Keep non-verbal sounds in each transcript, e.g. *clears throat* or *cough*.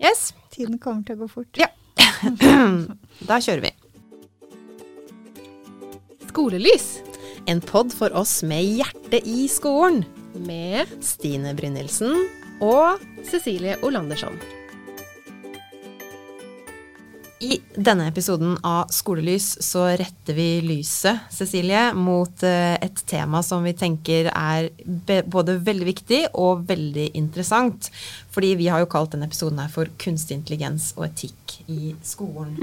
Yes. Tiden kommer til å gå fort. Ja. *clears throat* da kjører vi. Skolelys En pod for oss med hjerte i skolen. med Stine Brynildsen. og Cecilie Olandersson. I denne episoden av Skolelys så retter vi lyset, Cecilie, mot eh, et tema som vi tenker er både veldig viktig og veldig interessant. Fordi vi har jo kalt denne episoden her for kunstig intelligens og etikk i skolen.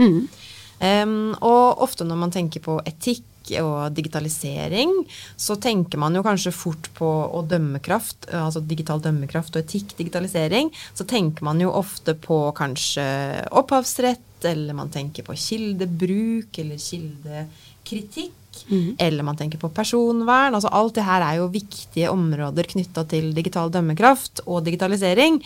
Em, og ofte når man tenker på etikk og digitalisering, så tenker man jo kanskje fort på å dømmekraft, altså digital dømmekraft og etikk, digitalisering. Så tenker man jo ofte på kanskje opphavsrett, eller man tenker på kildebruk eller kildekritikk. Eller man tenker på personvern. altså Alt det her er jo viktige områder knytta til digital dømmekraft og digitalisering.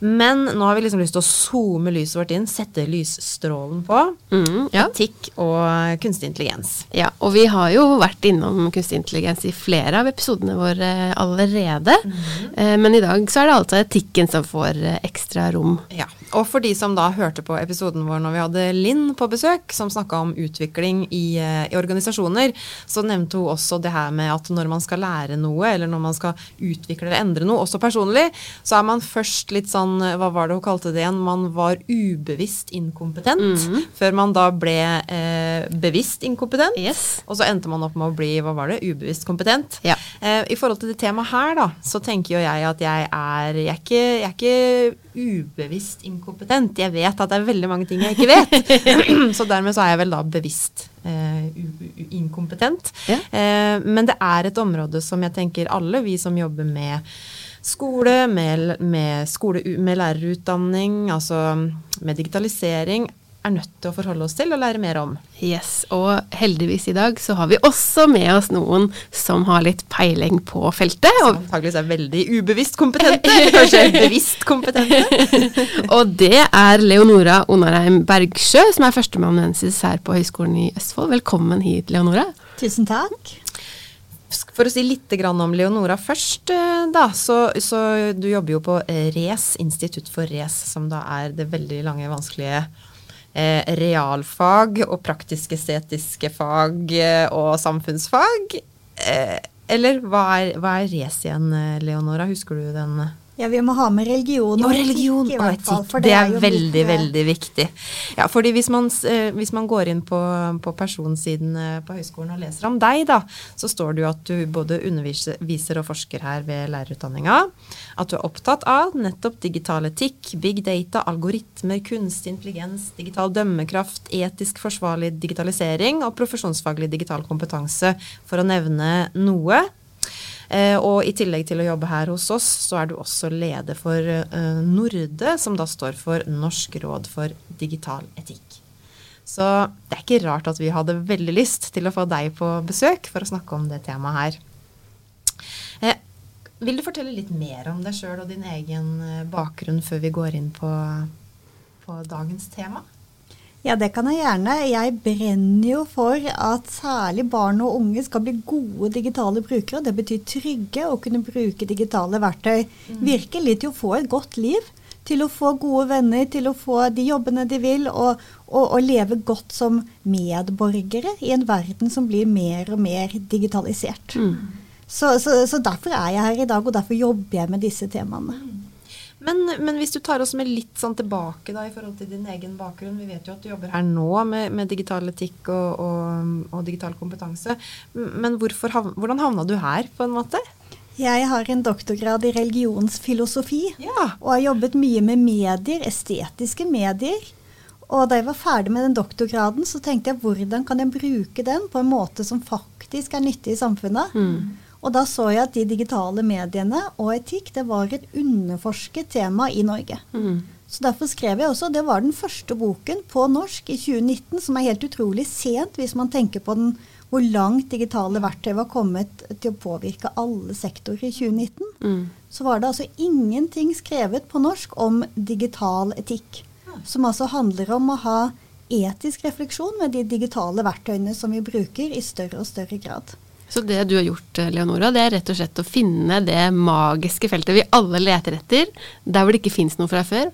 Men nå har vi liksom lyst til å zoome lyset vårt inn, sette lysstrålen på. Mm, ja. Etikk og kunstig intelligens. ja, og vi har jo vært innom kunstig intelligens i flere av episodene våre allerede. Eh, Men i dag så er det altså etikken som får eh, ekstra rom. Ja, Og for de som da hørte på episoden vår når vi hadde Linn på besøk, som snakka om utvikling i, eh, i organisasjoner, så nevnte hun også det her med at når man skal lære noe, eller når man skal utvikle eller endre noe, også personlig, så er man først litt sånn Hva var det hun kalte det igjen? Man var ubevisst inkompetent. Før man da ble eh, bevisst inkompetent. Yes. Og så endte man opp med å bli hva var det, ubevisst kompetent. Ja. Eh, I forhold til det temaet her, da, så tenker jo jeg at jeg er Jeg er ikke, jeg er ikke ubevisst inkompetent. Jeg vet at det er veldig mange ting jeg ikke vet. *laughs* så dermed så er jeg vel da bevisst eh, inkompetent. Ja. Eh, men det er et område som jeg tenker alle vi som jobber med skole, med, med, skole, med lærerutdanning, altså med digitalisering, er nødt til å forholde oss til og lære mer om. Yes, og heldigvis i dag så har vi også med oss noen som har litt peiling på feltet. Som antakeligvis er veldig ubevisst kompetente, eller kanskje bevisst kompetente. *laughs* og det er Leonora Onarheim Bergsjø, som er førstemannuensis her på Høgskolen i Østfold. Velkommen hit, Leonora. Tusen takk. For å si litt om Leonora først, eh, da, så, så du jobber jo på RES, Institutt for RES, som da er det veldig lange, vanskelige realfag og praktisk-estetiske fag eh, og samfunnsfag. Eh, eller hva er, er RES igjen, eh, Leonora? Husker du den? Ja, vi må ha med religion Og religion etikk i hvert fall, for Det er er veldig, eh, veldig viktig. Ja, fordi hvis man, eh, hvis man går inn på, på personsiden eh, på høyskolen og leser om deg, da, så står det jo at du både underviser og forsker her ved lærerutdanninga. At du er opptatt av nettopp digital etikk, big data, algoritmer, kunstig intelligens, digital dømmekraft, etisk forsvarlig digitalisering og profesjonsfaglig digital kompetanse, for å nevne noe. Eh, og i tillegg til å jobbe her hos oss, så er du også leder for eh, Norde, som da står for Norsk råd for digital etikk. Så det er ikke rart at vi hadde veldig lyst til å få deg på besøk for å snakke om det temaet her. Eh, vil du fortelle litt mer om deg sjøl og din egen bakgrunn før vi går inn på, på dagens tema? Ja, det kan jeg gjerne. Jeg brenner jo for at særlig barn og unge skal bli gode digitale brukere. Det betyr trygge å kunne bruke digitale verktøy. Virkelig til å få et godt liv. Til å få gode venner, til å få de jobbene de vil, og, og, og leve godt som medborgere i en verden som blir mer og mer digitalisert. Så, så, så derfor er jeg her i dag, og derfor jobber jeg med disse temaene. Men, men hvis du tar oss med litt sånn tilbake da, i forhold til din egen bakgrunn. Vi vet jo at du jobber her nå med, med digital etikk og, og, og digital kompetanse. Men hvorfor, hvordan havna du her, på en måte? Jeg har en doktorgrad i religionsfilosofi. Ja. Og har jobbet mye med medier, estetiske medier. Og da jeg var ferdig med den doktorgraden, så tenkte jeg hvordan kan jeg bruke den på en måte som faktisk er nyttig i samfunnet. Og da så jeg at de digitale mediene og etikk det var et underforsket tema i Norge. Så derfor skrev jeg også, det var den første boken på norsk i 2019, som er helt utrolig sent hvis man tenker på den, hvor langt digitale verktøy var kommet til å påvirke alle sektorer i 2019. Så var det altså ingenting skrevet på norsk om digital etikk. Som altså handler om å ha etisk refleksjon med de digitale verktøyene som vi bruker i større og større grad. Så det du har gjort, Leonora, det er rett og slett å finne det magiske feltet vi alle leter etter, der hvor det ikke fins noe fra før,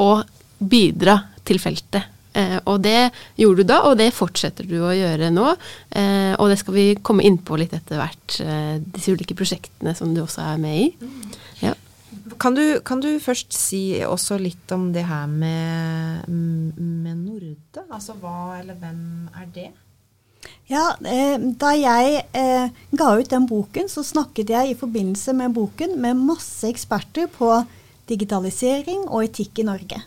og bidra til feltet. Eh, og det gjorde du da, og det fortsetter du å gjøre nå. Eh, og det skal vi komme inn på litt etter hvert, eh, disse ulike prosjektene som du også er med i. Ja. Kan, du, kan, du, først si også litt om det her med, med Norde? Altså hva eller hvem er det? Ja, eh, Da jeg eh, ga ut den boken, så snakket jeg i forbindelse med boken med masse eksperter på digitalisering og etikk i Norge.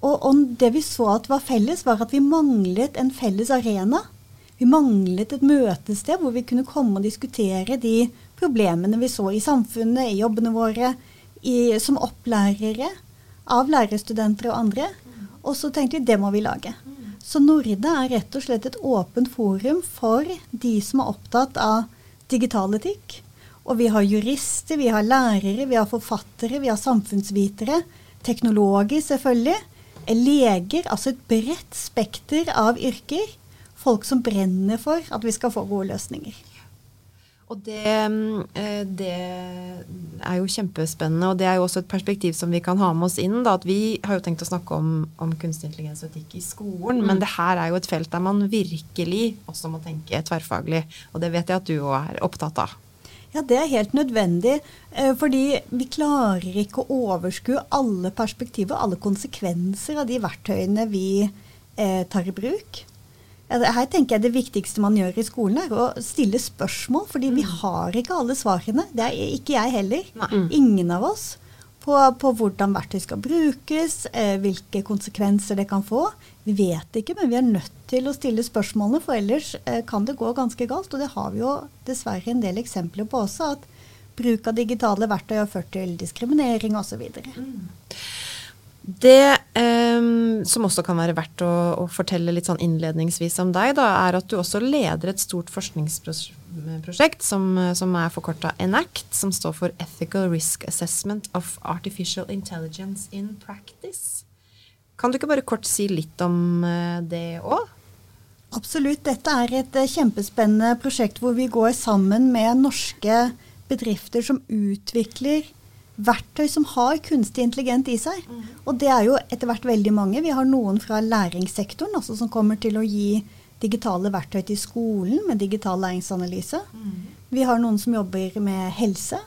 Og, og, det vi så at var felles, var at vi manglet en felles arena. Vi manglet et møtested hvor vi kunne komme og diskutere de problemene vi så i samfunnet, i jobbene våre, i, som opplærere av lærerstudenter og andre. Og så tenkte vi det må vi lage. Så Norde er rett og slett et åpent forum for de som er opptatt av digital etikk. Og vi har jurister, vi har lærere, vi har forfattere, vi har samfunnsvitere. Teknologer, selvfølgelig leger, altså et bredt spekter av yrker. Folk som brenner for at vi skal få gode løsninger. Og det, eh, det, er jo kjempespennende, og det er jo også et perspektiv som vi kan ha med oss inn. Da, at Vi har jo tenkt å snakke om, om kunstig intelligens og etikk i skolen, mm. men det her er jo et felt der man virkelig også må tenke tverrfaglig. Og det vet jeg at du òg er opptatt av. Ja, det er helt nødvendig. Eh, fordi vi klarer ikke å overskue alle perspektiver, alle konsekvenser av de verktøyene vi eh, tar i bruk. Her tenker jeg Det viktigste man gjør i skolen, er å stille spørsmål. Fordi mm. vi har ikke alle svarene. Det er ikke jeg heller. Nei. Ingen av oss på, på, hvordan verktøy skal brukes, eh, hvilke konsekvenser det kan få. Vi vet ikke, men vi er nødt til å stille spørsmålene, for ellers eh, kan det gå ganske galt. Og det har vi jo dessverre en del eksempler på også, at bruk av digitale verktøy har ført til diskriminering osv. Det eh, som også kan være verdt å, å, fortelle litt sånn innledningsvis om deg, da, er at du også leder et stort forskningsprosjekt som, som er forkorta ENACT, som står for Ethical Risk Assessment of Artificial Intelligence in Practice. Kan du ikke bare kort si litt om eh, det òg? Absolutt. Dette er et eh, kjempespennende prosjekt hvor vi går sammen med norske bedrifter som utvikler verktøy som har kunstig intelligent i seg. Mm. Og det er jo etter hvert veldig mange. Vi har noen fra læringssektoren altså som kommer til å gi digitale verktøy til skolen med digital læringsanalyse. Mm. Vi har noen som jobber med helse.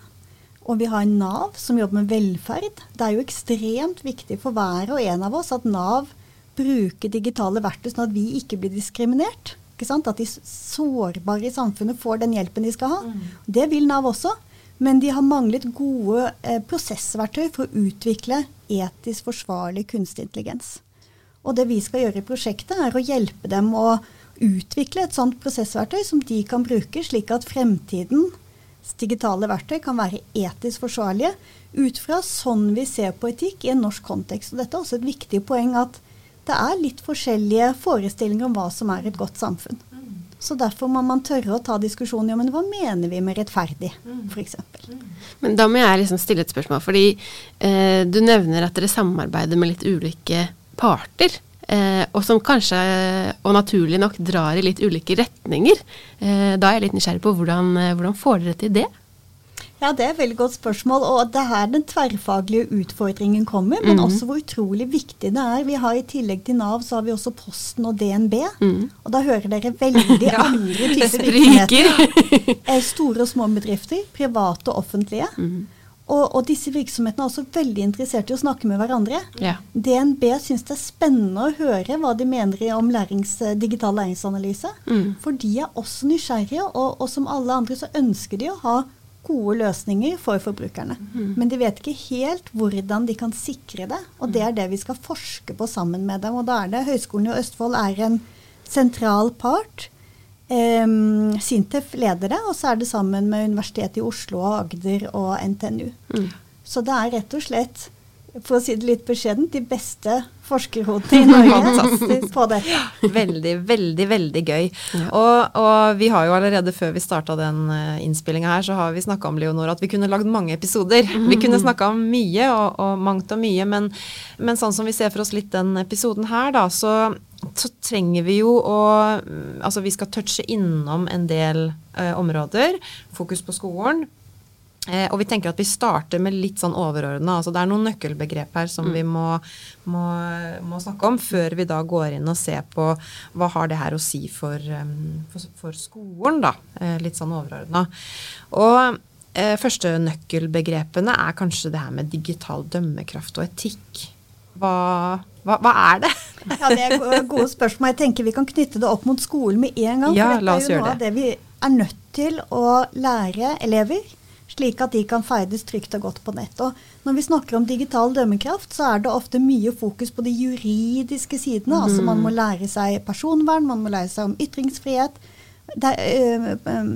Og vi har Nav som jobber med velferd. Det er jo ekstremt viktig for hver og en av oss at Nav bruker digitale verktøy sånn at vi ikke blir diskriminert. Ikke At de sårbare i samfunnet får den hjelpen de skal ha. Mm. Det vil Nav også. Men de har manglet gode eh, prosessverktøy for å utvikle etisk forsvarlig kunstig intelligens. Og det vi skal gjøre i prosjektet, er å hjelpe dem å utvikle et sånt prosessverktøy som de kan bruke, slik at fremtidens digitale verktøy kan være etisk forsvarlige ut fra sånn vi ser på etikk i en norsk kontekst. Og dette er også et viktig poeng at det er litt forskjellige forestillinger om hva som er et godt samfunn. Så derfor må man tørre å ta diskusjonen ja, men hva mener vi med rettferdig, mm. f.eks. Men da må jeg liksom stille et spørsmål, fordi eh, du nevner at dere samarbeider med litt ulike parter. Eh, og som kanskje, og naturlig nok, drar i litt ulike retninger. Eh, da er jeg litt nysgjerrig på hvordan, eh, hvordan får dere til det? Ja, Det er et veldig godt spørsmål. og Det er her den tverrfaglige utfordringen kommer. Men mm. også hvor utrolig viktig det er. Vi har I tillegg til Nav så har vi også Posten og DNB. Mm. Og da hører dere veldig *laughs* ja, andre typer virksomheter. Eh, store og små bedrifter. Private og offentlige. Mm. Og, og, disse virksomhetene er også veldig interessert i å snakke med hverandre. Ja. DNB syns det er spennende å høre hva de mener om lærings, digital læringsanalyse. Mm. For de er også nysgjerrige, og, og, som alle andre så ønsker de å ha gode løsninger for forbrukerne. Mm. Men de vet ikke helt hvordan de kan sikre det. Og det er det vi skal forske på sammen med dem. Og da er det Høgskolen i Østfold er en sentral part. Um, Sintef leder det, og så er det sammen med Universitetet i Oslo og Agder og NTNU. Mm. Så det er rett og slett for å si det litt beskjedent, de beste forskerhodene i Norge på det. Veldig, veldig, veldig gøy. Ja. Og, og, vi har jo allerede før vi starta den uh, innspillinga her, så har vi snakka om Leonor at vi kunne lagd mange episoder. Mm. Vi kunne snakka om mye, og, og, mangt og mye, men, men, sånn som vi ser for oss litt den episoden her, da, så, så trenger vi jo å Altså vi skal touche innom en del eh, områder. Fokus på skolen Eh, og vi tenker at vi starter med litt sånn overordna. Altså det er noen nøkkelbegrep her som vi må, må, må, snakke om, før vi da går inn og ser på hva har det her å si for, for, for skolen, da. Eh, litt sånn overordna. Og eh, første nøkkelbegrepene er kanskje det her med digital dømmekraft og etikk. Hva, hva, hva er det? *laughs* ja, Det er gode spørsmål. Jeg tenker Vi kan knytte det opp mot skolen med en gang. Ja, for dette er jo noe av det vi er nødt til å lære elever slik at de kan ferdes trygt og godt på nett. Og når vi snakker om digital dømmekraft, så er det ofte mye fokus på de juridiske sidene. Mm. Altså man må lære seg personvern, man må lære seg om ytringsfrihet. Det er øh, øh,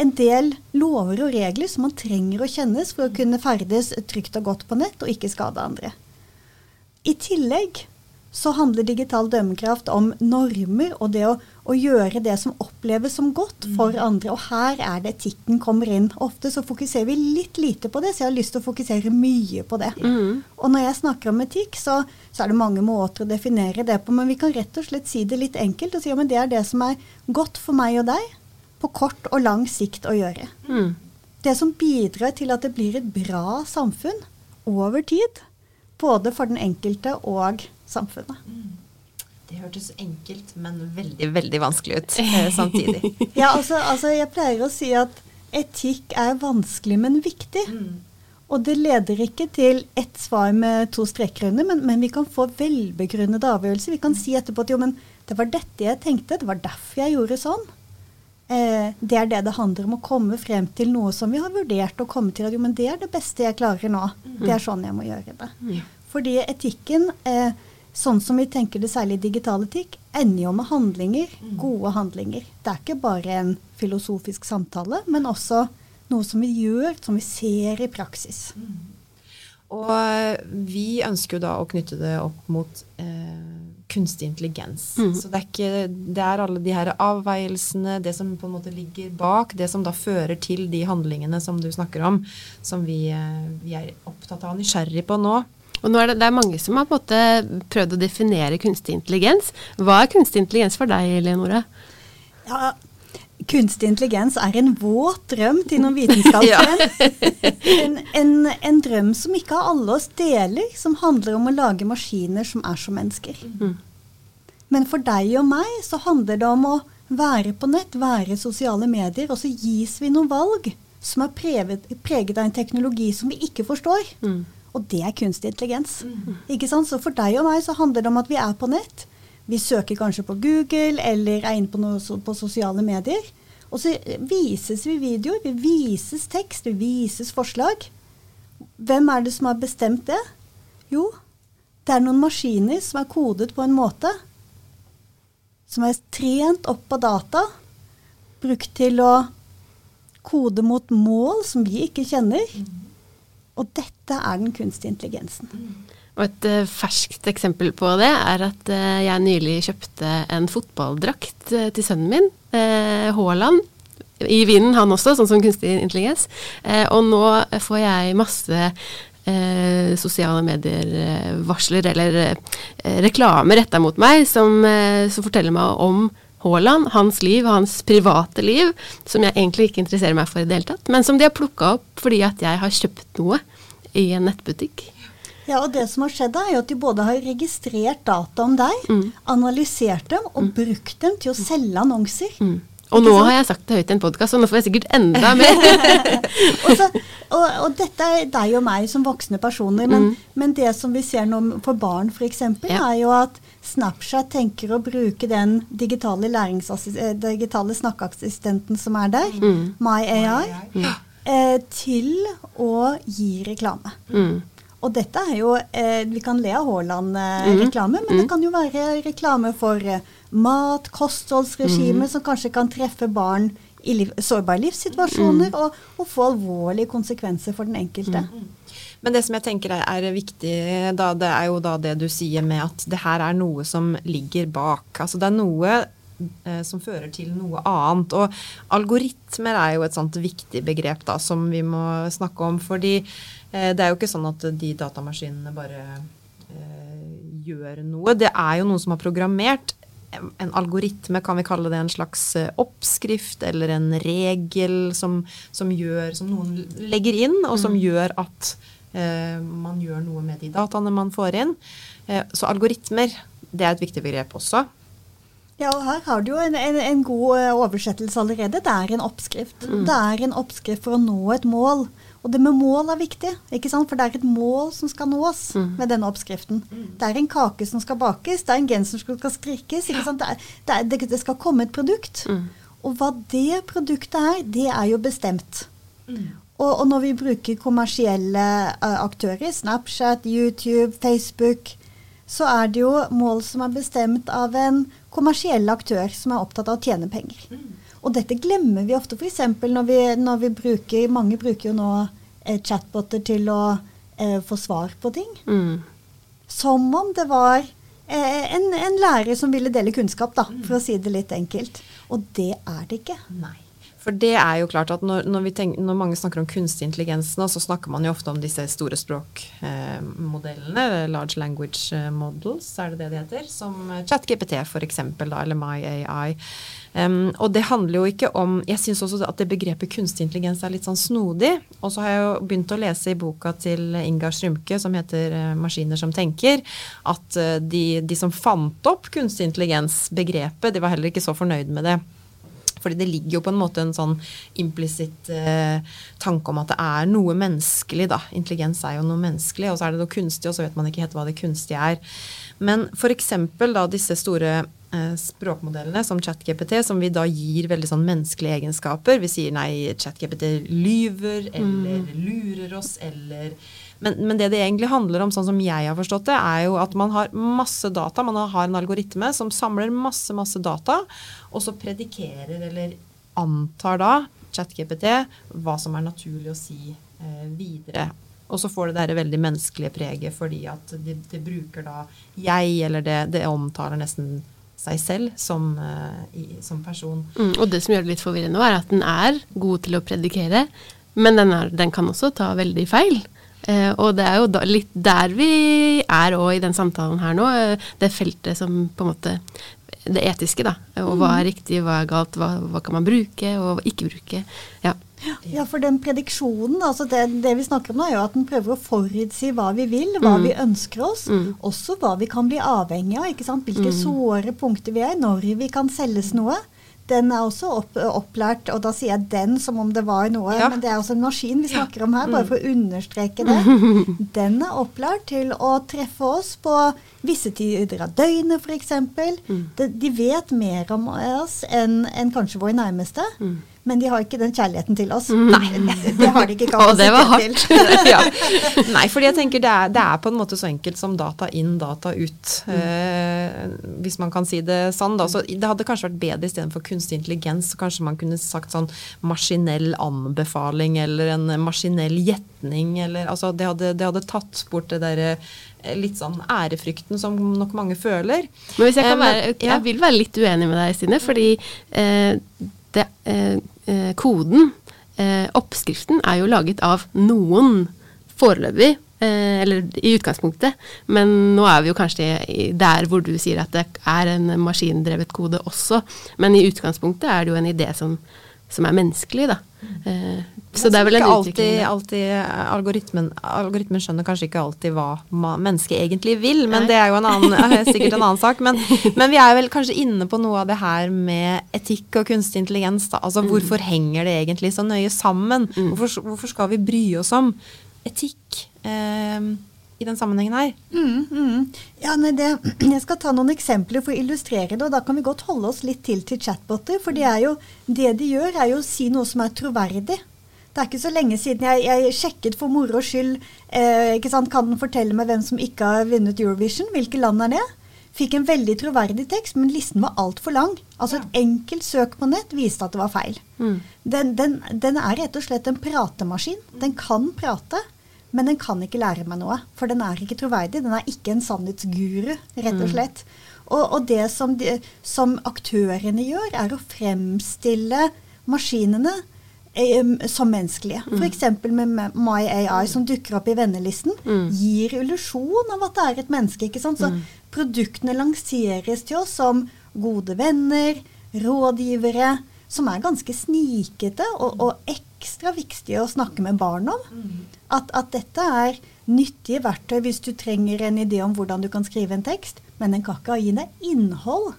en del lover og regler som man trenger å kjennes for å kunne ferdes trygt og godt på nett og ikke skade andre. I tillegg så handler digital dømmekraft om normer og det å, å, gjøre det som oppleves som godt for mm. andre. Og her er det etikken kommer inn. Ofte så fokuserer vi litt lite på det, så jeg har lyst til å fokusere mye på det. Mm. Og når jeg snakker om etikk, så, så, er det mange måter å definere det på. Men vi kan rett og slett si det litt enkelt og si at det er det som er godt for meg og deg på kort og lang sikt å gjøre. Mm. Det som bidrar til at det blir et bra samfunn over tid. Både for den enkelte og samfunnet. Mm. Det hørtes enkelt, men veldig, *laughs* veldig vanskelig ut eh, samtidig. *laughs* ja, altså, altså, jeg pleier å si at etikk er vanskelig, men viktig. Mm. Og det leder ikke til ett svar med to streker under, men, men, vi kan få velbegrunnede avgjørelser. Vi kan si etterpå at jo, men det var dette jeg tenkte, det var derfor jeg gjorde sånn. Eh, det er det det handler om, å komme frem til noe som vi har vurdert å komme til at jo, men det er det beste jeg klarer nå. Mm. Det er sånn jeg må gjøre det. Mm. Fordi etikken eh, sånn som vi tenker det særlig i digital etikk, ender jo med handlinger. Mm. Gode handlinger. Det er ikke bare en filosofisk samtale, men også noe som vi gjør, som vi ser i praksis. Mm. Og eh, vi ønsker jo da å knytte det opp mot eh, kunstig intelligens. Mm. Så det er, ikke, det er alle de her avveielsene, det som på en måte ligger bak, det som da fører til de handlingene som du snakker om, som vi, eh, vi er opptatt av og nysgjerrig på nå. Og nå er det, det, er mange som har på en måte prøvd å definere kunstig intelligens. Hva er kunstig intelligens for deg, Leonora? Ja, kunstig intelligens er en våt drøm til noen vitenskapsmenn. *laughs* en, en, en, drøm som ikke alle oss deler, som handler om å lage maskiner som er som mennesker. Mm. Men for deg og meg så handler det om å være på nett, være i sosiale medier, og så gis vi noen valg som er preget, preget av en teknologi som vi ikke forstår. Mm. Og det er kunstig intelligens. Mm. Ikke sant? Så for deg og meg så handler det om at vi er på nett. Vi søker kanskje på Google eller er inne på, noe, på sosiale medier. Og så vises vi videoer, vi vises tekst, vi vises forslag. Hvem er det som har bestemt det? Jo, det er noen maskiner som er kodet på en måte som er trent opp på data, brukt til å kode mot mål som vi ikke kjenner. Mm. Og dette er den kunstige intelligensen. Og et uh, ferskt eksempel på det er at uh, jeg nylig kjøpte en fotballdrakt uh, til sønnen min, Haaland. I vinden, han også, sånn som kunstig intelligens. og nå får jeg masse sosiale medier-varsler eller reklame retta mot meg som, som forteller meg om Haaland, hans liv, og hans private liv, som jeg egentlig ikke interesserer meg for i det hele tatt, men som de har plukka opp fordi at jeg har kjøpt noe i en nettbutikk. Ja, og det som har skjedd er jo at De både har registrert data om deg, mm. analysert dem og mm. brukt dem til å selge annonser. Mm. Og nå har jeg sagt det høyt i en podkast, og nå får jeg sikkert enda *laughs* mer. *laughs* og, så, og, og, dette er deg og meg som voksne personer, men, mm. men det som vi ser nå for barn f.eks., ja. er jo at Snapchat tenker å bruke den digitale, eh, digitale snakkeassistenten som er der, mm. MyAI, My eh, til å gi reklame. Mm. Og dette er jo eh, Vi kan le av Haaland-reklame, mm. men det mm. kan jo være reklame for eh, mat, kostholdsregime, mm. som kanskje kan treffe barn i liv, sårbare livssituasjoner, mm. og, og, få alvorlige konsekvenser for den enkelte. Mm. Men det som jeg tenker er, er viktig, da, det er jo da det du sier med at det her er noe som ligger bak. Altså det er noe eh, som fører til noe annet. Og algoritmer er jo et sånt viktig begrep da, som vi må snakke om. Fordi Eh, det er jo ikke sånn at de datamaskinene bare eh, gjør noe. Det er jo noen som har programmert en algoritme, kan vi kalle det en slags eh, oppskrift eller en regel som, som, gjør, som noen legger inn, og som mm. gjør at man gjør noe med de dataene man får inn. Eh, så algoritmer, det er et viktig begrep også. Ja, og her har du jo en, en, en god eh, oversettelse allerede. Det er en oppskrift. Mm. Det er en oppskrift for å nå et mål. Og det med mål er viktig, ikke sant? for det er et mål som skal nås mm. med denne oppskriften. Mm. Det er en kake som skal bakes, det er en genser som skal strikkes. ikke sant? Det, er, det, er, det skal komme et produkt. Mm. Og hva det produktet er, det er jo bestemt. Mm. Og, og, når vi bruker kommersielle uh, aktører, Snapchat, YouTube, Facebook, så er det jo mål som er bestemt av en kommersiell aktør som er opptatt av å tjene penger. Mm. Og dette glemmer vi ofte, f.eks. Når, vi, når vi bruker Mange bruker jo nå eh, chatboter til å eh, få svar på ting. Mm. Som om det var eh, en, en, lærer som ville dele kunnskap, da, for å si det litt enkelt. Og det er det ikke. Nei. For det er jo klart at når, når, tenker, når, mange snakker om kunstig intelligens nå, så snakker man jo ofte om disse store språkmodellene, eh, large language eh, models, er det det de heter, som ChatGPT f.eks., eller MyAI. Um, og det handler jo ikke om Jeg syns også at det begrepet kunstig intelligens er litt sånn snodig. Og så har jeg jo begynt å lese i boka til Ingar Strymke som heter uh, 'Maskiner som tenker', at uh, de, de som fant opp kunstig intelligens-begrepet, de var heller ikke så fornøyd med det. Fordi det ligger jo på en måte en sånn implisitt eh, tanke om at det er noe menneskelig, da. Intelligens er jo noe menneskelig, og så er det noe kunstig, og så vet man ikke helt hva det kunstige er. Men f.eks. da disse store eh, språkmodellene som ChatGPT, som vi da gir veldig sånn menneskelige egenskaper. Vi sier nei, ChatGPT lyver, eller mm. lurer oss, eller men, men, det det egentlig handler om, sånn som jeg har forstått det, er jo at man har masse data. Man har en algoritme som samler masse, masse data, og så predikerer eller antar da ChatGPT hva som er naturlig å si eh, videre. Og så får det det veldig menneskelige preget fordi at det, de bruker da jeg, eller det, det omtaler nesten seg selv som, uh, i, som person. Mm, og det som gjør det litt forvirrende er at den er god til å predikere, men den, er, den kan også ta veldig feil. Eh, og det er jo da, litt der vi er òg i den samtalen her nå. Eh, det feltet som på en måte Det etiske, da. Og hva er mm. riktig, hva er galt, hva, hva kan man bruke og ikke bruke. Ja. Ja, for den prediksjonen, altså det, det, vi snakker om nå, er jo at den prøver å forutsi hva vi vil, hva mm. vi ønsker oss. Mm. Også hva vi kan bli avhengig av. ikke sant? Hvilke mm. såre punkter vi er, når vi kan selges noe den er også opp, opplært, og da sier jeg den som om det var noe, ja. men det er også en maskin vi snakker om her, bare for å understreke det. *laughs* Den er opplært til å treffe oss på visse tider av døgnet, f.eks. Mm. De, de vet mer om oss enn en kanskje våre nærmeste. Mm men de har ikke den kjærligheten til oss. Mm. Nei. Det har de ikke *laughs* kapasitet til. Å, det var ja. Nei, fordi jeg tenker det er, det er, på en måte så enkelt som data inn, data ut. Mm. Eh, hvis man kan si det sånn. Da. Så det hadde kanskje vært bedre istedenfor kunstig intelligens. Så kanskje man kunne sagt sånn maskinell anbefaling eller en maskinell gjetning. Eller, altså, det, hadde, det hadde tatt bort det derre eh, litt sånn ærefrykten som nok mange føler. Men hvis jeg kan eh, være, jeg vil være litt uenig med deg, Stine. Fordi eh, det, eh, eh, koden, eh, oppskriften, er jo laget av noen foreløpig. Eh, eller i utgangspunktet, men nå er vi jo kanskje der hvor du sier at det er en maskindrevet kode også. Men i utgangspunktet er det jo en idé som som er menneskelig, da. Eh, så det er vel en utvikling alltid, alltid algoritmen, algoritmen, skjønner kanskje ikke alltid hva mennesket egentlig vil, men Nei. det er jo en annen, *laughs* sikkert en annen sak. Men, men, vi er vel kanskje inne på noe av det her med etikk og kunstig intelligens. Da. Altså mm. hvorfor henger det egentlig så nøye sammen? Mm. Hvorfor, hvorfor, skal vi bry oss om etikk? Eh, i den sammenhengen her. Mm, mm. Ja, nei, det, *clears throat* jeg skal ta noen eksempler for å illustrere det. og Da kan vi godt holde oss litt til til chatboter. For det, er jo, det de gjør, er jo å si noe som er troverdig. Det er ikke så lenge siden jeg, jeg sjekket for moro skyld eh, Kan den fortelle meg hvem som ikke har vunnet Eurovision? Hvilke land er det? Fikk en veldig troverdig tekst, men listen var altfor lang. Altså Et enkelt søk på nett viste at det var feil. Mm. Den, den, den, er rett og slett en pratemaskin. Den kan prate. Men den kan ikke lære meg noe, for den er ikke troverdig. Den er ikke en sannhetsguru, rett og mm. slett. Mm. Og, og, det som, de, som, aktørene gjør, er å fremstille maskinene som menneskelige. Mm. F.eks. med MyAI, som dukker opp i vennelisten, mm. gir illusjon av at det er et menneske. ikke sant? Så mm. produktene lanseres til oss som gode venner, rådgivere, som er ganske snikete og, og ekstra viktige å snakke med barn om. At, at, dette er nyttige verktøy hvis du trenger en idé om hvordan du kan skrive en tekst, men den kan ikke gi deg innhold.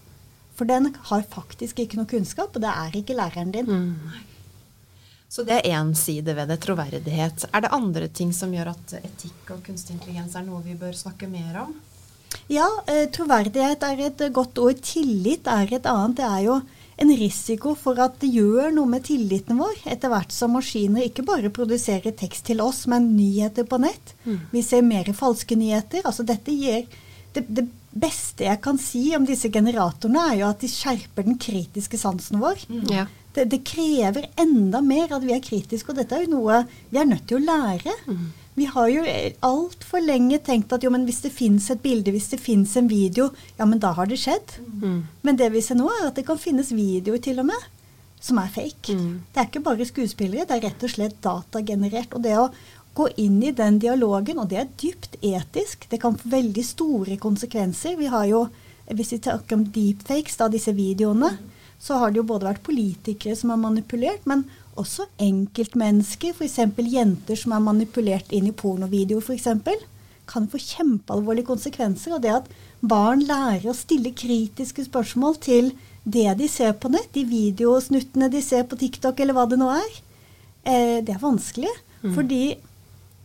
For den har faktisk ikke noe kunnskap, og det er ikke læreren din. Mm. Så det er én side ved det, troverdighet. Er det andre ting som gjør at etikk og kunstig intelligens er noe vi bør snakke mer om? Ja, eh, troverdighet er et godt ord. Tillit er et annet. Det er jo en risiko for at det gjør noe med tilliten vår, etter hvert som maskiner ikke bare produserer tekst til oss, men nyheter på nett. Mm. Vi ser mer falske nyheter. Altså dette gir det, det, beste jeg kan si om disse generatorene, er jo at de skjerper den kritiske sansen vår. Mm. Ja. Det, det, krever enda mer at vi er kritiske, og dette er jo noe vi er nødt til å lære. Mm. Vi har jo altfor lenge tenkt at jo, men hvis det fins et bilde, hvis det fins en video, ja, men da har det skjedd. Mm. Men det vi ser nå, er at det kan finnes videoer til og med som er fake. Mm. Det er ikke bare skuespillere, det er rett og slett datagenerert. Og det å gå inn i den dialogen, og det er dypt etisk, det kan få veldig store konsekvenser. Vi har jo, hvis vi snakker om deepfakes, da, disse videoene, så har det jo både vært politikere som har manipulert, men også enkeltmennesker, f.eks. jenter som er manipulert inn i pornovideoer f.eks., kan få kjempealvorlige konsekvenser. Og det at barn lærer å stille kritiske spørsmål til det de ser på nett, de videosnuttene de ser på TikTok eller hva det nå er, eh, det er vanskelig. Mm. Fordi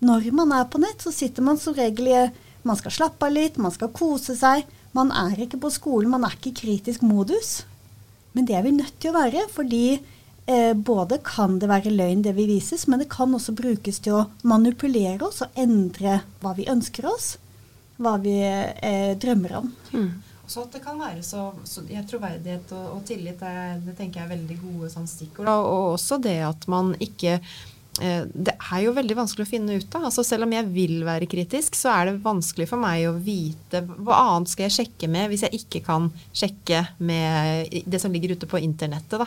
når man er på nett, så sitter man som regel i Man skal slappe av litt, man skal kose seg. Man er ikke på skolen, man er ikke i kritisk modus. Men det er vi nødt til å være, fordi eh, både kan det være løgn det vi vises, men det kan også brukes til å manipulere oss og endre hva vi ønsker oss, hva vi eh, drømmer om. Mm. Så at det kan være så, så jeg, Troverdighet og, og tillit er, det tenker jeg er veldig gode sånn stikkord. Og, og også det at man ikke eh, det er jo veldig vanskelig å finne ut av. Altså selv om jeg vil være kritisk, så er det vanskelig for meg å vite hva annet skal jeg sjekke med hvis jeg ikke kan sjekke med det som ligger ute på internettet. da.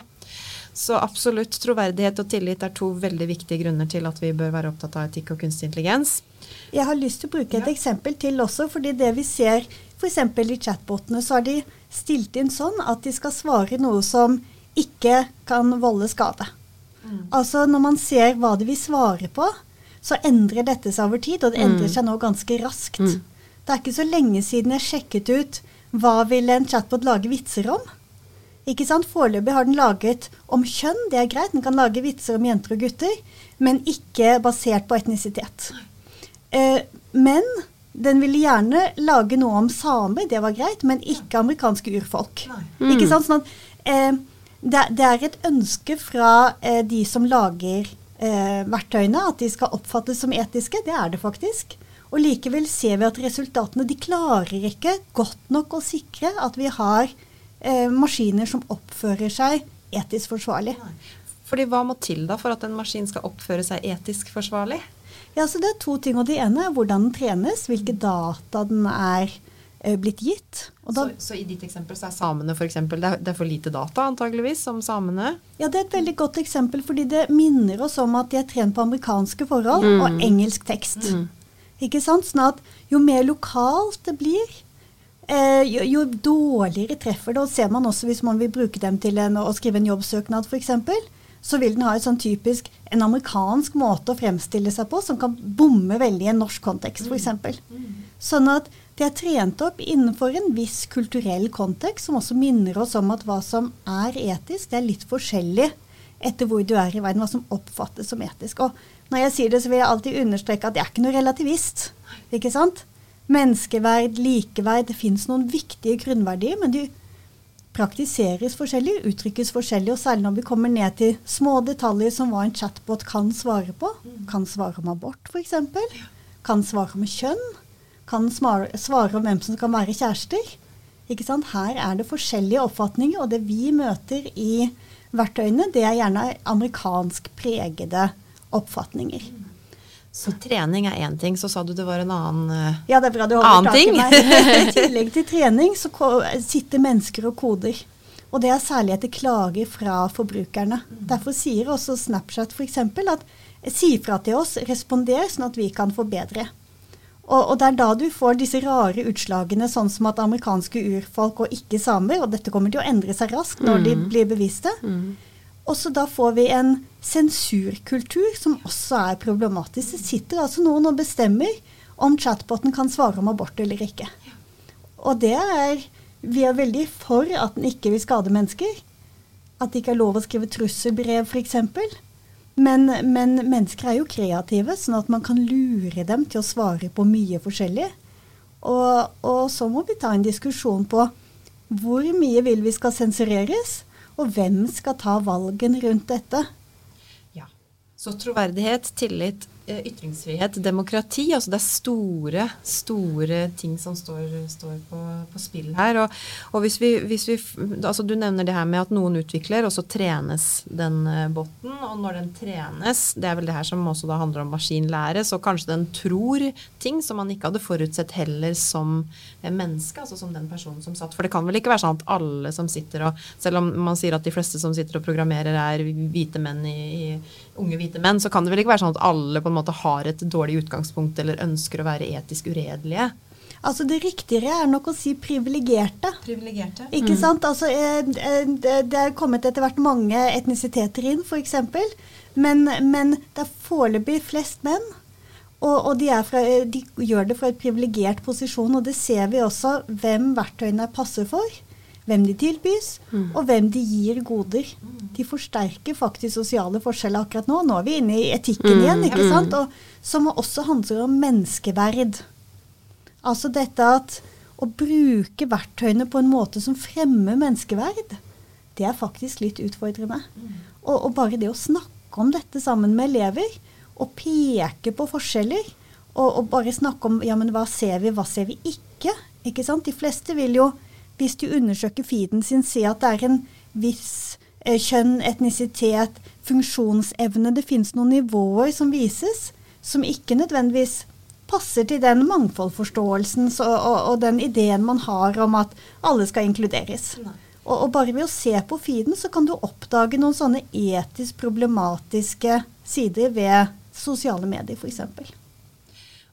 Så absolutt troverdighet og tillit er to veldig viktige grunner til at vi bør være opptatt av etikk og kunstig intelligens. Jeg har lyst til å bruke et ja. eksempel til også, fordi det vi ser f.eks. i chatbotene, så har de stilt inn sånn at de skal svare noe som ikke kan volde skade. Mm. Altså når man ser hva de vil svare på, så endrer dette seg over tid, og det endrer mm. seg nå ganske raskt. Mm. Det er ikke så lenge siden jeg sjekket ut hva vil en chatbot lage vitser om. Ikke sant? Foreløpig har den laget om kjønn, det er greit. Den kan lage vitser om jenter og gutter, men ikke basert på etnisitet. Eh, men den ville gjerne lage noe om samer, det var greit, men ikke amerikanske urfolk. Mm. Ikke sant? Sånn at, eh, det, det, er et ønske fra eh, de som lager eh, verktøyene, at de skal oppfattes som etiske. Det er det faktisk. Og likevel ser vi at resultatene de klarer ikke godt nok å sikre at vi har eh, maskiner som oppfører seg etisk forsvarlig. Fordi Hva må til da for at en maskin skal oppføre seg etisk forsvarlig? Ja, så Det er to ting. og Det ene er hvordan den trenes, hvilke data den er eh, blitt gitt. Da, så, så, i ditt eksempel så er samene for eksempel, det er, det er, for lite data antageligvis om samene? Ja, det er et veldig godt eksempel, fordi det minner oss om at de er trent på amerikanske forhold mm. og engelsk tekst. Mm. Ikke sant? Sånn at jo mer lokalt det blir, jo, jo, dårligere treffer det. Og ser man også hvis man vil bruke dem til en, å skrive en jobbsøknad f.eks., så vil den ha et sånn typisk en amerikansk måte å fremstille seg på som kan bomme veldig i en norsk kontekst f.eks. Sånn at det er trent opp innenfor en viss kulturell kontekst som også minner oss om at hva som er etisk, det er litt forskjellig etter hvor du er i verden, hva som oppfattes som etisk. Og når jeg sier det, så vil jeg alltid understreke at jeg er ikke noe relativist. ikke sant? Menneskeverd, likeverd. Det fins noen viktige grunnverdier, men de praktiseres forskjellig, uttrykkes forskjellig. Og særlig når vi kommer ned til små detaljer som hva en chatbot kan svare på. Kan svare om abort, f.eks. Kan svare om kjønn. Kan svare om hvem som kan være kjærester. Ikke sant? Her er det forskjellige oppfatninger, og det vi møter i verktøyene, det er gjerne amerikansk pregede oppfatninger. Så trening er én ting, så sa du det var en annen, ting. ja, det er bra du annen ting. *laughs* I tillegg til trening så sitter mennesker og koder. Og det er særlig etter klager fra forbrukerne. Derfor sier også Snapchat f.eks. at si fra til oss, responder, sånn at vi kan forbedre. Og, og, det er da du får disse rare utslagene, sånn som at amerikanske urfolk og ikke samer, og dette kommer til å endre seg raskt når mm. de blir bevisste. Mm. Og så da får vi en sensurkultur som også er problematisk. Det sitter altså noen og bestemmer om chatboten kan svare om abort eller ikke. Og det er Vi er veldig for at den ikke vil skade mennesker. At det ikke er lov å skrive trusselbrev, f.eks. Men, men, mennesker er jo kreative, sånn at man kan lure dem til å svare på mye forskjellig. Og, og så må vi ta en diskusjon på hvor mye vil vi skal sensureres, og hvem skal ta valgen rundt dette. Ja, Så troverdighet, tillit, ytringsfrihet, demokrati. altså Det er store, store ting som står, står på, på, spill her. Og, og hvis, vi, hvis vi, altså Du nevner det her med at noen utvikler, og så trenes den eh, botten. Og når den trenes, det er vel det her som også da handler om maskinlære, så kanskje den tror ting som man ikke hadde forutsett heller som menneske, altså som den personen som satt. For det kan vel ikke være sånn at alle som sitter og Selv om man sier at de fleste som sitter og programmerer er hvite menn i, i unge hvite menn, så kan det vel ikke være sånn at alle på en måte har et dårlig utgangspunkt eller ønsker å være etisk uredelige? Altså Det riktigere er nok å si privilegerte. Privilegerte. Ikke mm. sant? Altså, eh, det er kommet etter hvert mange etnisiteter inn, f.eks. Men, men det er foreløpig flest menn. Og, og de, fra, de, gjør det fra et privilegert posisjon, og det ser vi også hvem verktøyene passer for hvem de tilbys, mm. og hvem de gir goder. De forsterker faktisk sosiale forskjeller akkurat nå. Nå er vi inne i etikken mm. igjen, ikke sant? Og, som også handler om menneskeverd. Altså dette at å bruke verktøyene på en måte som fremmer menneskeverd, det er faktisk litt utfordrende. Og, og bare det å snakke om dette sammen med elever, og peke på forskjeller, og, og bare snakke om ja, men hva ser vi, hva ser vi ikke? Ikke sant? De fleste vil jo hvis du undersøker feeden sin, se at det er en viss eh, kjønn, etnisitet, funksjonsevne. Det finnes noen nivåer som vises, som ikke nødvendigvis passer til den mangfoldforståelsen og, og, og, den ideen man har om at alle skal inkluderes. Og, og, bare ved å se på feeden, så kan du oppdage noen sånne etisk problematiske sider ved sosiale medier, f.eks.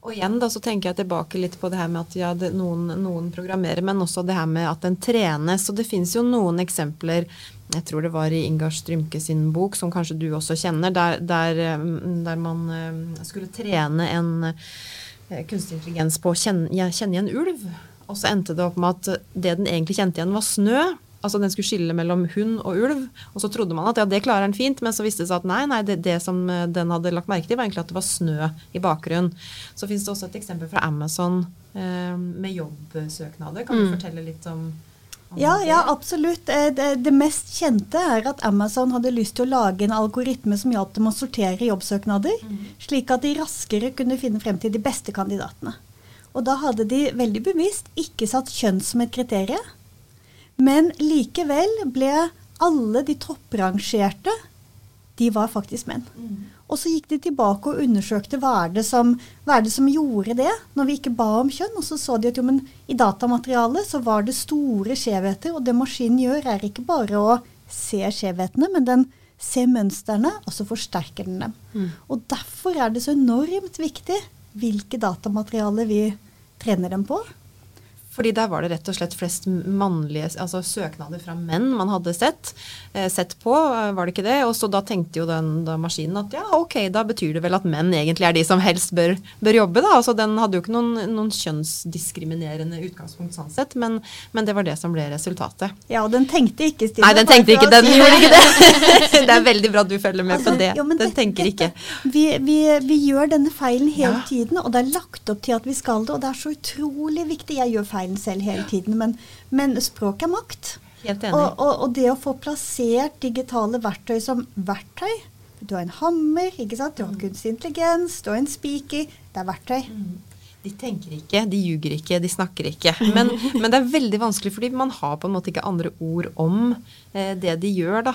Og igjen da, så tenker jeg tilbake litt på det her med at ja, det, noen, noen, programmerer, men også det her med at den trenes. Og det fins jo noen eksempler, jeg tror det var i Ingar Strymke sin bok, som kanskje du også kjenner, der, der, mm, der man eh, skulle trene en eh, kunstig intelligens på å kjenne, kjenne igjen ulv. Og så endte det opp med at det den egentlig kjente igjen, var snø. Altså Den skulle skille mellom hund og ulv. Og så trodde man at ja, det klarer den fint, men så viste det seg at nei, nei, det, det som eh, den hadde lagt merke til, var egentlig at det var snø i bakgrunnen. Så fins det også et eksempel fra Amazon eh, med jobbsøknader. Kan du mm. fortelle litt om, om ja, ja, absolutt. Eh, det, det, mest kjente er at Amazon hadde lyst til å lage en algoritme som hjalp dem å sortere jobbsøknader, mm. slik at de raskere kunne finne frem til de beste kandidatene. Og da hadde de veldig bevisst ikke satt kjønn som et kriterium. Men likevel ble alle de topprangerte de var faktisk menn. Mm. Og så gikk de tilbake og undersøkte hva er, som, hva er det som gjorde det, når vi ikke ba om kjønn. Og så så de at jo, men i datamaterialet så var det store skjevheter. Og det maskinen gjør, er ikke bare å se skjevhetene, men den ser mønstrene, og så forsterker den dem. Mm. Og derfor er det så enormt viktig hvilke datamaterialer vi trener dem på. Fordi der var det rett og slett flest mannlige altså søknader fra menn man hadde sett, eh, sett på, eh, var det ikke det? Og så da tenkte jo den maskinen at ja, ok, da betyr det vel at menn egentlig er de som helst bør, bør jobbe, da. Altså den hadde jo ikke noen, noen kjønnsdiskriminerende utgangspunkt sånn sett, men, men, det var det som ble resultatet. Ja, og den tenkte ikke Stine. Nei, den tenkte ikke, den gjorde ikke det. *laughs* *laughs* det er veldig bra at du følger med altså, på det. Jo, den det, tenker ikke. Vi, vi, vi, gjør denne feilen hele ja. tiden, og det er lagt opp til at vi skal det, og det er så utrolig viktig. Jeg gjør feil feilen selv hele tiden. Men, men språk er makt. Helt enig. Og, og, og, det å få plassert digitale verktøy som verktøy Du har en hammer, ikke sant? du har mm. kunstig intelligens, du har en spiker. Det er verktøy. Mm. De tenker ikke, de ljuger ikke, de snakker ikke. Men, *laughs* men, det er veldig vanskelig, fordi man har på en måte ikke andre ord om eh, det de gjør. da.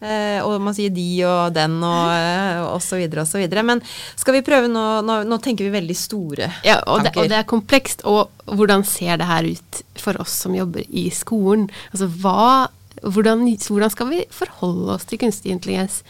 Eh, og man sier de og den og, eh, og så videre og så videre. Men skal vi prøve nå, nå, nå tenker vi veldig store ja, og tanker. Det, og det er komplekst. Og hvordan ser det her ut for oss som jobber i skolen? Altså hva, hvordan, hvordan skal vi forholde oss til kunstig intelligens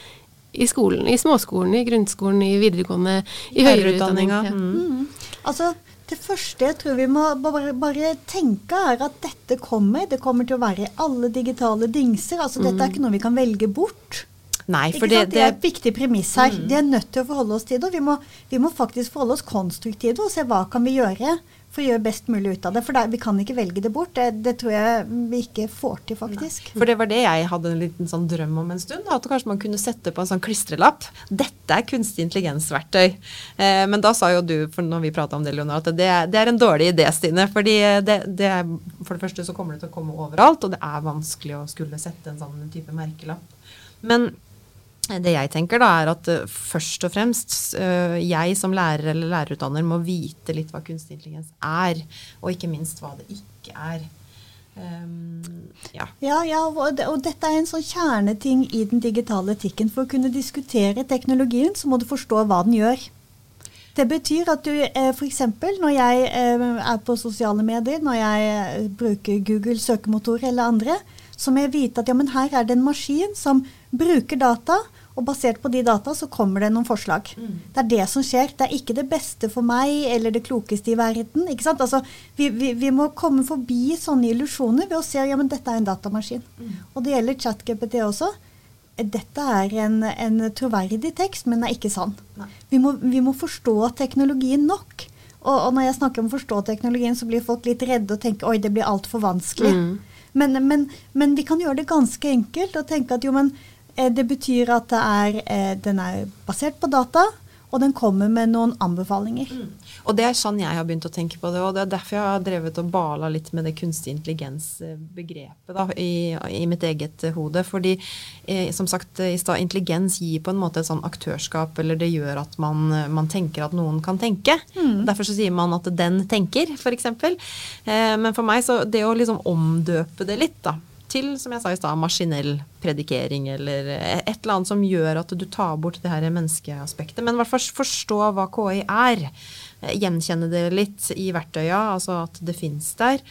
i skolen? I småskolen, i grunnskolen, i videregående, i høyere utdanning? Ja. Mm. Altså, Det første jeg tror vi må bare, bare, tenke, er at dette kommer. Det kommer til å være i alle digitale dingser. Altså, mm. Dette er ikke noe vi kan velge bort. Nei, for det, det, er et viktig premiss her. Mm. De er nødt til å forholde oss til det. Og vi må, vi må faktisk forholde oss konstruktivt og se hva kan vi gjøre for å gjøre best mulig ut av det. For det, vi kan ikke velge det bort. Det, det, tror jeg vi ikke får til, faktisk. Nei. For det var det jeg hadde en liten sånn drøm om en stund. At kanskje man kunne sette på en sånn klistrelapp. Dette er kunstig intelligens-verktøy. Eh, men da sa jo du, for når vi prata om det, Leonard, at det, det, er en dårlig idé, Stine. fordi det, er, For det første så kommer det til å komme overalt, og det er vanskelig å skulle sette en sånn type merkelapp. Men det jeg tenker da, er at uh, først og fremst uh, jeg som lærer eller lærerutdanner må vite litt hva kunstig intelligens er, og ikke minst hva det ikke er. Um, ja. Ja, ja og, og, dette er en sånn kjerneting i den digitale etikken. For å kunne diskutere teknologien, så må du forstå hva den gjør. Det betyr at du eh, f.eks. når jeg eh, er på sosiale medier, når jeg eh, bruker Google søkemotor eller andre, så må jeg vite at ja, men her er det en maskin som bruker data, og basert på de data så kommer det noen forslag. Mm. Det er det som skjer. Det er ikke det beste for meg eller det klokeste i verden. ikke sant? Altså, vi, vi, vi må komme forbi sånne illusjoner ved å se ja, men dette er en datamaskin. Mm. Og det gjelder ChatGPT også. Dette er en, en troverdig tekst, men er ikke sann. Vi må, vi må, forstå teknologien nok. Og, og, når jeg snakker om å forstå teknologien, så blir folk litt redde og tenker oi, det blir altfor vanskelig. Mm. Men, men, men, vi kan gjøre det ganske enkelt og tenke at jo, men Eh, det betyr at er, eh, den er basert på data, og den kommer med noen anbefalinger. Mm. Og det er sånn jeg har begynt å tenke på det, og det er derfor jeg har drevet og bala litt med det kunstig intelligens-begrepet da, i, i, mitt eget hode. Fordi eh, som sagt intelligens gir på en måte et sånn aktørskap, eller det gjør at man, man tenker at noen kan tenke. Mm. Derfor så sier man at den tenker, f.eks. Eh, men for meg så det å liksom omdøpe det litt, da til som jeg sa i stad, maskinell predikering eller et eller annet som gjør at du tar bort det her menneskeaspektet. Men i hvert fall forstå hva KI er. Gjenkjenne det litt i verktøya, altså at det fins der.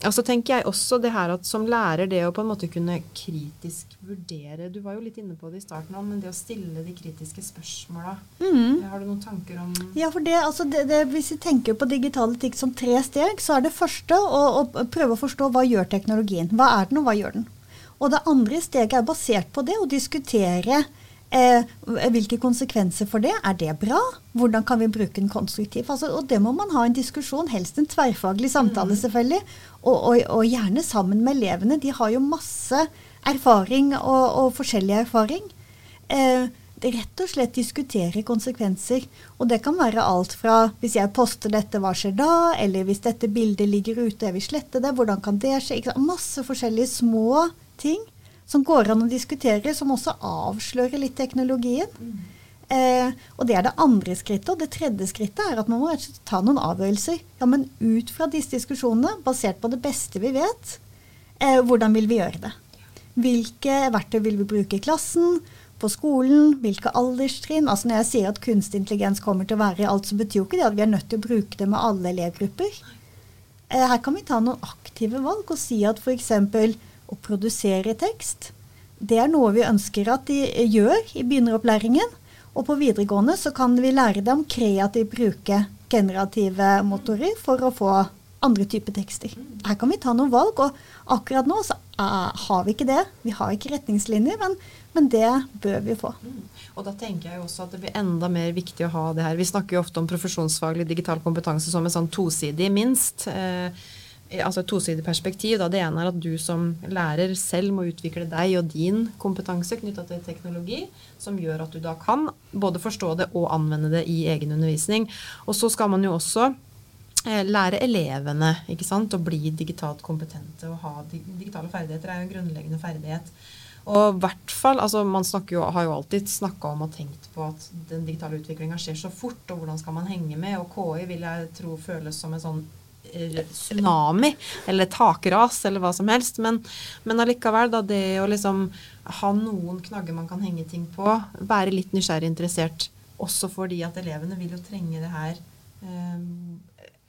Og så tenker jeg også det her at som lærer, det å på en måte kunne kritisk vurdere Du var jo litt inne på det i starten, men det å stille de kritiske spørsmåla mm. Har du noen tanker om Ja, for det, altså det, det, Hvis vi tenker på digitale ting som tre steg, så er det første å, å, prøve å forstå hva gjør teknologien. Hva er den, og hva gjør den? Og det andre steget er basert på det å diskutere Eh, hvilke konsekvenser for det? Er det bra? Hvordan kan vi bruke den konstruktivt? Altså, og det må man ha en diskusjon, helst en tverrfaglig samtale, mm. selvfølgelig. Og, og, og, gjerne sammen med elevene. De har jo masse erfaring og, og forskjellig erfaring. Eh, rett og slett diskutere konsekvenser. Og det kan være alt fra hvis jeg poster dette, hva skjer da? Eller hvis dette bildet ligger ute, jeg vil slette det, hvordan kan det skje? Masse forskjellige små ting som går an å diskutere, som også avslører litt teknologien. Eh, og Det er det andre skrittet. Og det tredje skrittet er at man må ta noen avgjørelser. Ja, men ut fra disse diskusjonene, basert på det beste vi vet, eh, hvordan vil vi gjøre det? Hvilke verktøy vil vi bruke i klassen? På skolen? Hvilke alderstrinn? Altså Når jeg sier at kunstig intelligens kommer til å være i alt, så betyr jo ikke det at vi er nødt til å bruke det med alle elevgrupper. Eh, her kan vi ta noen aktive valg og si at f.eks å produsere tekst. Det er noe vi ønsker at de gjør i begynneropplæringen. Og på videregående så kan vi lære dem kreativt bruke generative motorer for å få andre typer tekster. Her kan vi ta noen valg, og akkurat nå så uh, har vi ikke det. Vi har ikke retningslinjer, men, men, det bør vi få. Mm. Og da tenker jeg også at det blir enda mer viktig å ha det her. Vi snakker jo ofte om profesjonsfaglig digital kompetanse som en sånn tosidig, minst. Uh, altså et tosidig perspektiv. Da. Det ene er at du som lærer selv må utvikle deg og din kompetanse knytta til teknologi, som gjør at du da kan både forstå det og anvende det i egen undervisning. Og så skal man jo også eh, lære elevene ikke sant, å bli digitalt kompetente. og ha Digitale ferdigheter er jo en grunnleggende ferdighet. Og hvert fall, altså Man jo, har jo alltid snakka om og tenkt på at den digitale utviklinga skjer så fort, og hvordan skal man henge med? Og KI vil jeg tro føles som en sånn tsunami eller takras eller hva som helst. Men, men allikevel, da det å liksom ha noen knagger man kan henge ting på, være litt nysgjerrig interessert, også fordi at elevene vil jo trenge det her um,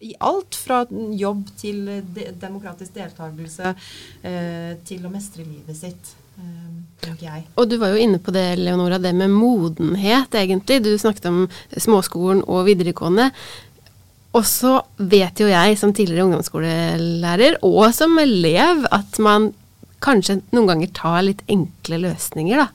i alt fra jobb til de, demokratisk deltakelse uh, til å mestre livet sitt. Eh, og du var jo inne på det, Leonora, det med modenhet, egentlig. Du snakket om småskolen og videregående. Og så vet jo jeg som tidligere ungdomsskolelærer og som elev at man kanskje noen ganger tar litt enkle løsninger. Da.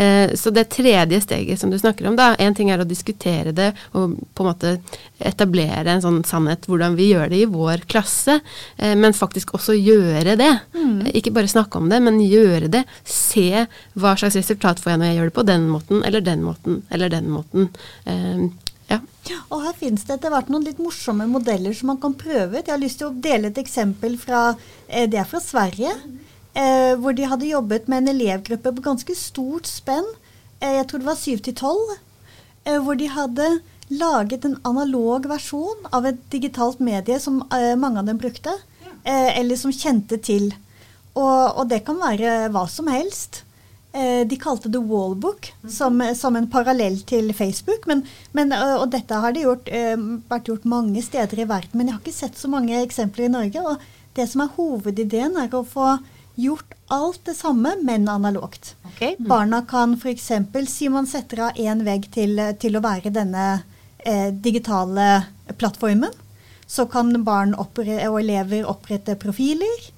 Eh, så det tredje steget som du snakker om, da, en ting er å diskutere det og på en måte etablere en sånn sannhet hvordan vi gjør det i vår klasse, eh, men faktisk også gjøre det. Mm. Ikke bare snakke om det, men gjøre det. Se hva slags resultat får jeg når jeg gjør det på den måten eller den måten eller den måten. Eh. Og her finnes det etter hvert noen litt morsomme modeller som man kan prøve ut. Jeg har lyst til å dele et eksempel fra eh, Det er fra Sverige. Eh, hvor de hadde jobbet med en elevgruppe på ganske stort spenn. Eh, jeg tror det var syv til tolv. Eh, hvor de hadde laget en analog versjon av et digitalt medie som eh, mange av dem brukte. Eh, eller som kjente til. Og, og det kan være hva som helst. Eh, de kalte det Wallbook, som, som, en parallell til Facebook. Men, men, og dette har det gjort, vært gjort mange steder i verden, men jeg har ikke sett så mange eksempler i Norge. Og det som er hovedideen, er å få gjort alt det samme, men analogt. Okay. Mm. Barna kan f.eks. si man setter av én vegg til, til, å være denne eh, digitale plattformen. Så kan barn og elever opprette profiler.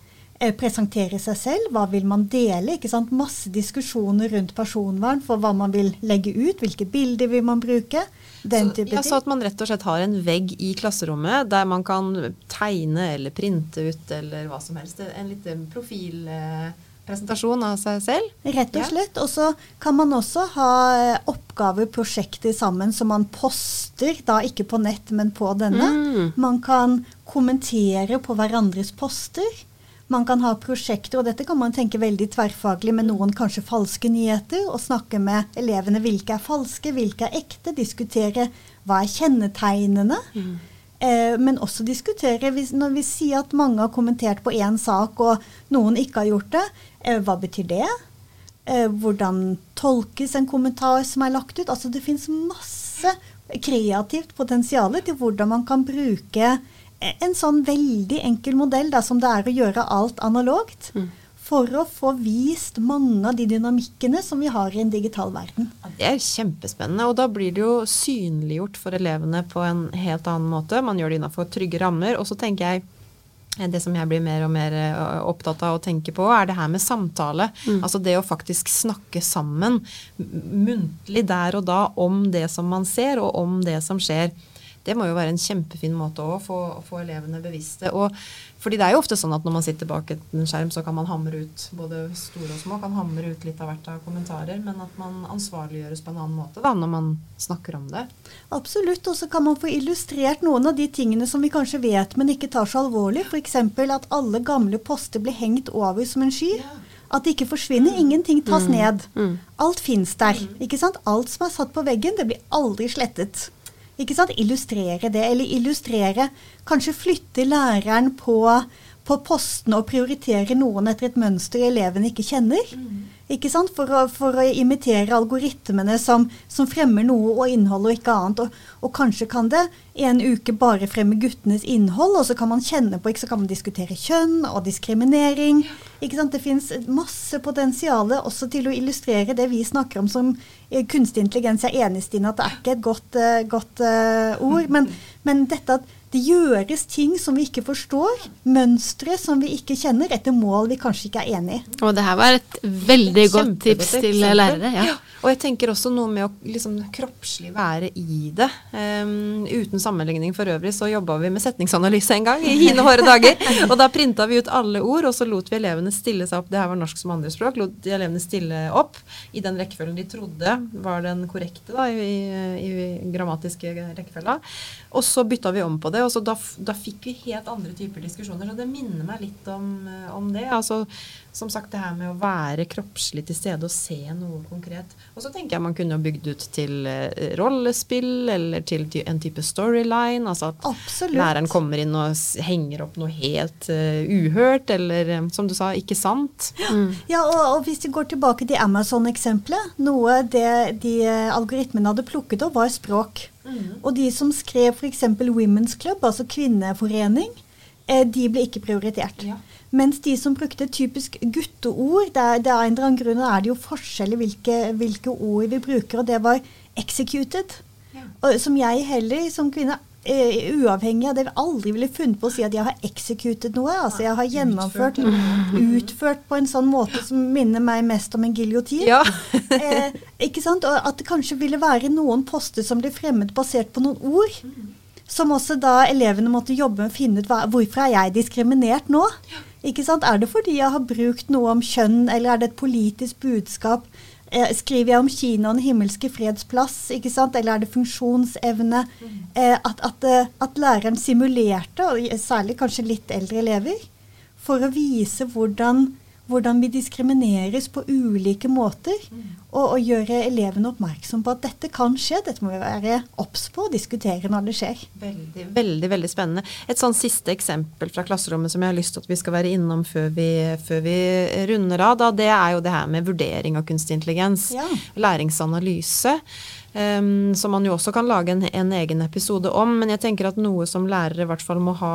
Eh, presentere seg selv. Hva vil man dele? ikke sant? Masse diskusjoner rundt personvern for hva man vil legge ut. Hvilke bilder vil man bruke? Den så, type ja, ting. Så at man rett og slett har en vegg i klasserommet der man kan tegne eller printe ut eller hva som helst. En liten profilpresentasjon av seg selv. Rett og slett. Og så kan man også ha eh, oppgaver, prosjekter sammen som man poster, da ikke på nett, men på denne. Mm. Man kan kommentere på hverandres poster. Man kan ha prosjekter, og dette kan man tenke veldig tverrfaglig med noen kanskje falske nyheter, og snakke med elevene hvilke er falske, hvilke er ekte, diskutere hva er kjennetegnene. Mm. Eh, men også diskutere når vi sier at mange har kommentert på én sak, og noen ikke har gjort det. Eh, hva betyr det? Eh, hvordan tolkes en kommentar som er lagt ut? Altså Det fins masse kreativt potensial til hvordan man kan bruke en sånn veldig enkel modell da, som det er å gjøre alt analogt. Mm. For å få vist mange av de dynamikkene som vi har i en digital verden. Det er kjempespennende, og da blir det jo synliggjort for elevene på en helt annen måte. Man gjør det innafor trygge rammer. Og så tenker jeg eh, det som jeg blir mer og mer eh, opptatt av å tenke på, er det her med samtale. Mm. Altså det å faktisk snakke sammen muntlig der og da om det som man ser, og om det som skjer det må jo være en kjempefin måte å få, få, elevene bevisste. Og, fordi det er jo ofte sånn at når man sitter bak en skjerm, så kan man hamre ut både store og små, kan hamre ut litt av hvert av kommentarer, men at man ansvarliggjøres på en annen måte da, når man snakker om det. Absolutt. Og så kan man få illustrert noen av de tingene som vi kanskje vet, men ikke tar så alvorlig. F.eks. at alle gamle poster blir hengt over som en sky. Ja. At det ikke forsvinner. Ingenting tas mm. ned. Mm. Alt fins der. Mm. ikke sant? Alt som er satt på veggen, det blir aldri slettet. Ikke sant? Illustrere det, eller illustrere Kanskje flytte læreren på, på postene og prioritere noen etter et mønster eleven ikke kjenner. Mm. For å, for å imitere algoritmene som, som, fremmer noe og innhold og ikke annet. Og, og, kanskje kan det en uke bare fremme guttenes innhold, og så kan man kjenne på, ikke så kan man diskutere kjønn og diskriminering. Ikke sant? Det fins masse potensial også til å illustrere det vi snakker om som kunstig intelligens. Jeg er enig, Stine, at det er ikke et godt, uh, godt uh, ord. Men, men dette at det gjøres ting som vi ikke forstår, mønstre som vi ikke kjenner, etter mål vi kanskje ikke er enig i. Og det her var et veldig godt tips til lærere. Ja. Og jeg tenker også noe med å liksom kroppslig være i det. Um, uten sammenligning for øvrig så jobba vi med setningsanalyse en gang i hine håre dager. *laughs* Og da printa vi ut alle ord, og så lot vi elevene stille seg opp. Det her var norsk som andrespråk. Lot de elevene stille opp i den rekkefølgen de trodde var den korrekte da, i, i, i grammatiske rekkefølga. Og så bytta vi om på det, og så da, da fikk vi helt andre typer diskusjoner. Så det minner meg litt om, om det. altså som sagt det her med å være kroppslig til stede og se noe konkret. Og så tenker jeg man kunne bygd ut til uh, rollespill eller til en type storyline. Altså at Absolutt. læreren kommer inn og henger opp noe helt uh, uhørt, eller som du sa, ikke sant. Ja, mm. ja og, og, hvis vi går tilbake til Amazon-eksempelet, noe det de algoritmene hadde plukket opp, var språk. Mm. Og de som skrev f.eks. Women's Club, altså kvinneforening, eh, de ble ikke prioritert. Ja. Mens de som brukte typisk gutteord, det er, det er en eller annen grunn er det jo forskjell i hvilke, hvilke, ord vi bruker, og det var 'executed'. Ja. Og, som jeg heller som kvinne uavhengig av det Jeg aldri ville funnet på å si at jeg har executed noe. Altså jeg har gjennomført, utført på en sånn måte som minner meg mest om en giljotin. Ja. *laughs* eh, ikke sant? Og at det kanskje ville være noen poster som ble fremmet basert på noen ord. Som også da elevene måtte jobbe med å finne ut hva, hvorfor er jeg diskriminert nå? Ikke sant? Er det fordi jeg har brukt noe om kjønn, eller er det et politisk budskap? Eh, skriver jeg om Kina og den himmelske freds plass, eller er det funksjonsevne? Eh, at, at, eh, at læreren simulerte, og særlig kanskje litt eldre elever, for å vise hvordan hvordan vi diskrimineres på ulike måter. Og, og, gjøre elevene oppmerksom på at dette kan skje. Dette må vi være obs på og diskutere når det skjer. Veldig, veldig veldig spennende. Et sånn siste eksempel fra klasserommet som jeg har lyst til at vi skal være innom før vi, før vi runder av, da, det er jo det her med vurdering av kunstig intelligens. Ja. Læringsanalyse. Um, som man jo også kan lage en, en egen episode om. Men jeg tenker at noe som lærere i hvert fall må ha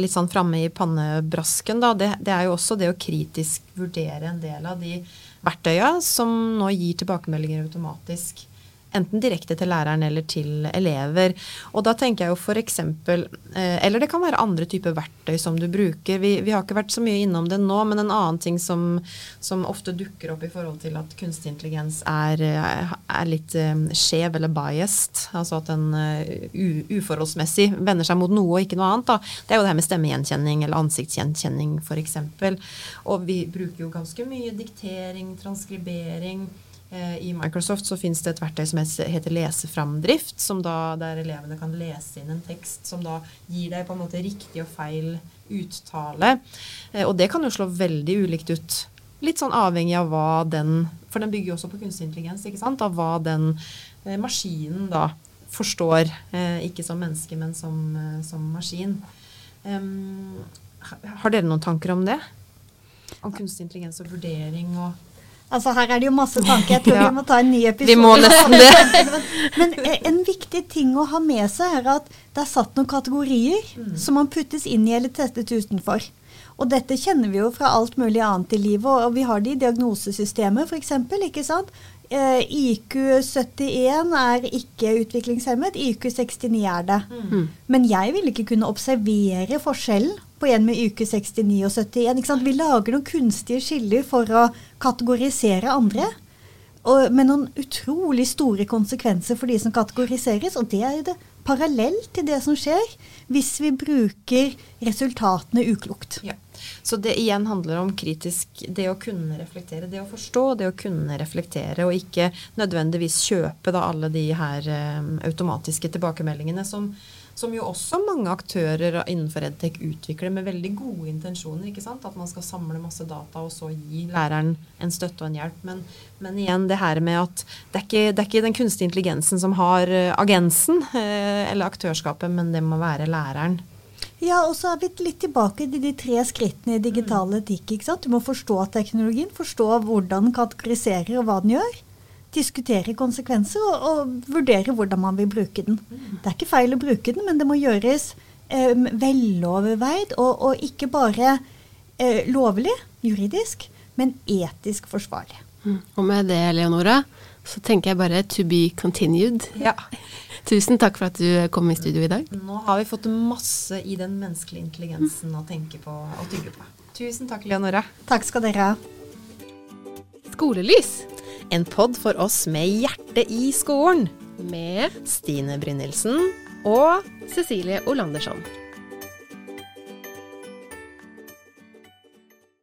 litt sånn framme i pannebrasken, da, det, det, er jo også det å kritisk vurdere en del av de verktøya som nå gir tilbakemeldinger automatisk enten direkte til læreren eller til elever. Og da tenker jeg jo f.eks. Eh, eller det kan være andre typer verktøy som du bruker. Vi, vi, har ikke vært så mye innom det nå, men en annen ting som, som ofte dukker opp i forhold til at kunstig intelligens er, er litt um, skjev eller biased, altså at den u, uforholdsmessig vender seg mot noe og ikke noe annet, da. det er jo det her med stemmegjenkjenning eller ansiktsgjenkjenning f.eks. Og vi bruker jo ganske mye diktering, transkribering. Eh, I Microsoft så finnes det et verktøy som heter leseframdrift, som da, der elevene kan lese inn en tekst som da gir deg på en måte riktig og feil uttale. Eh, og det kan jo slå veldig ulikt ut. Litt sånn avhengig av hva den For den bygger jo også på kunstig intelligens. ikke sant? Av hva den eh, maskinen da forstår. Ikke som menneske, men som, som maskin. Har dere noen tanker om det? Om kunstig intelligens og vurdering og Altså Her er det jo masse tanker. Jeg tror ja. vi må ta en ny episode. Vi må nesten det. *laughs* Men en viktig ting å ha med seg er at det er satt noen kategorier mm. som man puttes inn i eller testet utenfor. Og dette kjenner vi jo fra alt mulig annet i livet, og vi har det i diagnosesystemet f.eks. ikke sant? Eh, IQ 71 er ikke utviklingshemmet, IQ 69 er det. Mm. Men jeg vil ikke kunne observere forskjellen på en med uke 69 og 71. Vi lager noen kunstige skiller for å kategorisere andre. Og med noen utrolig store konsekvenser for de som kategoriseres. Og det er det parallelt til det som skjer hvis vi bruker resultatene uklokt. Ja. Så det igjen handler om kritisk Det å kunne reflektere, det å forstå, det å kunne reflektere, og ikke nødvendigvis kjøpe da alle de her um, automatiske tilbakemeldingene som, som jo også mange aktører innenfor Edtech utvikler med veldig gode intensjoner. ikke sant? At man skal samle masse data og så gi læreren en støtte og en hjelp. Men, men igjen det her med at det er, ikke, det er ikke den kunstige intelligensen som har eh, agensen eh, eller aktørskapet, men det må være læreren. Ja, og så er vi litt tilbake til de tre skrittene i digital etikk. ikke sant? Du må forstå teknologien, forstå hvordan den kategoriserer og hva den gjør diskutere konsekvenser og, og, vurdere hvordan man vil bruke den. Det er ikke feil å bruke den, men det må gjøres eh, veloverveid og, og, ikke bare eh, lovlig juridisk, men etisk forsvarlig. Mm. Og med det, Leonora, så tenker jeg bare to be continued. Ja. *laughs* Tusen takk for at du kom i studio i dag. Nå har vi fått masse i den menneskelige intelligensen å tenke på og tygge på. Tusen takk, Leonora. Takk skal dere ha. Skolelys. En pod for oss med hjerte i skolen. Med Stine Brynildsen og Cecilie Olandersson.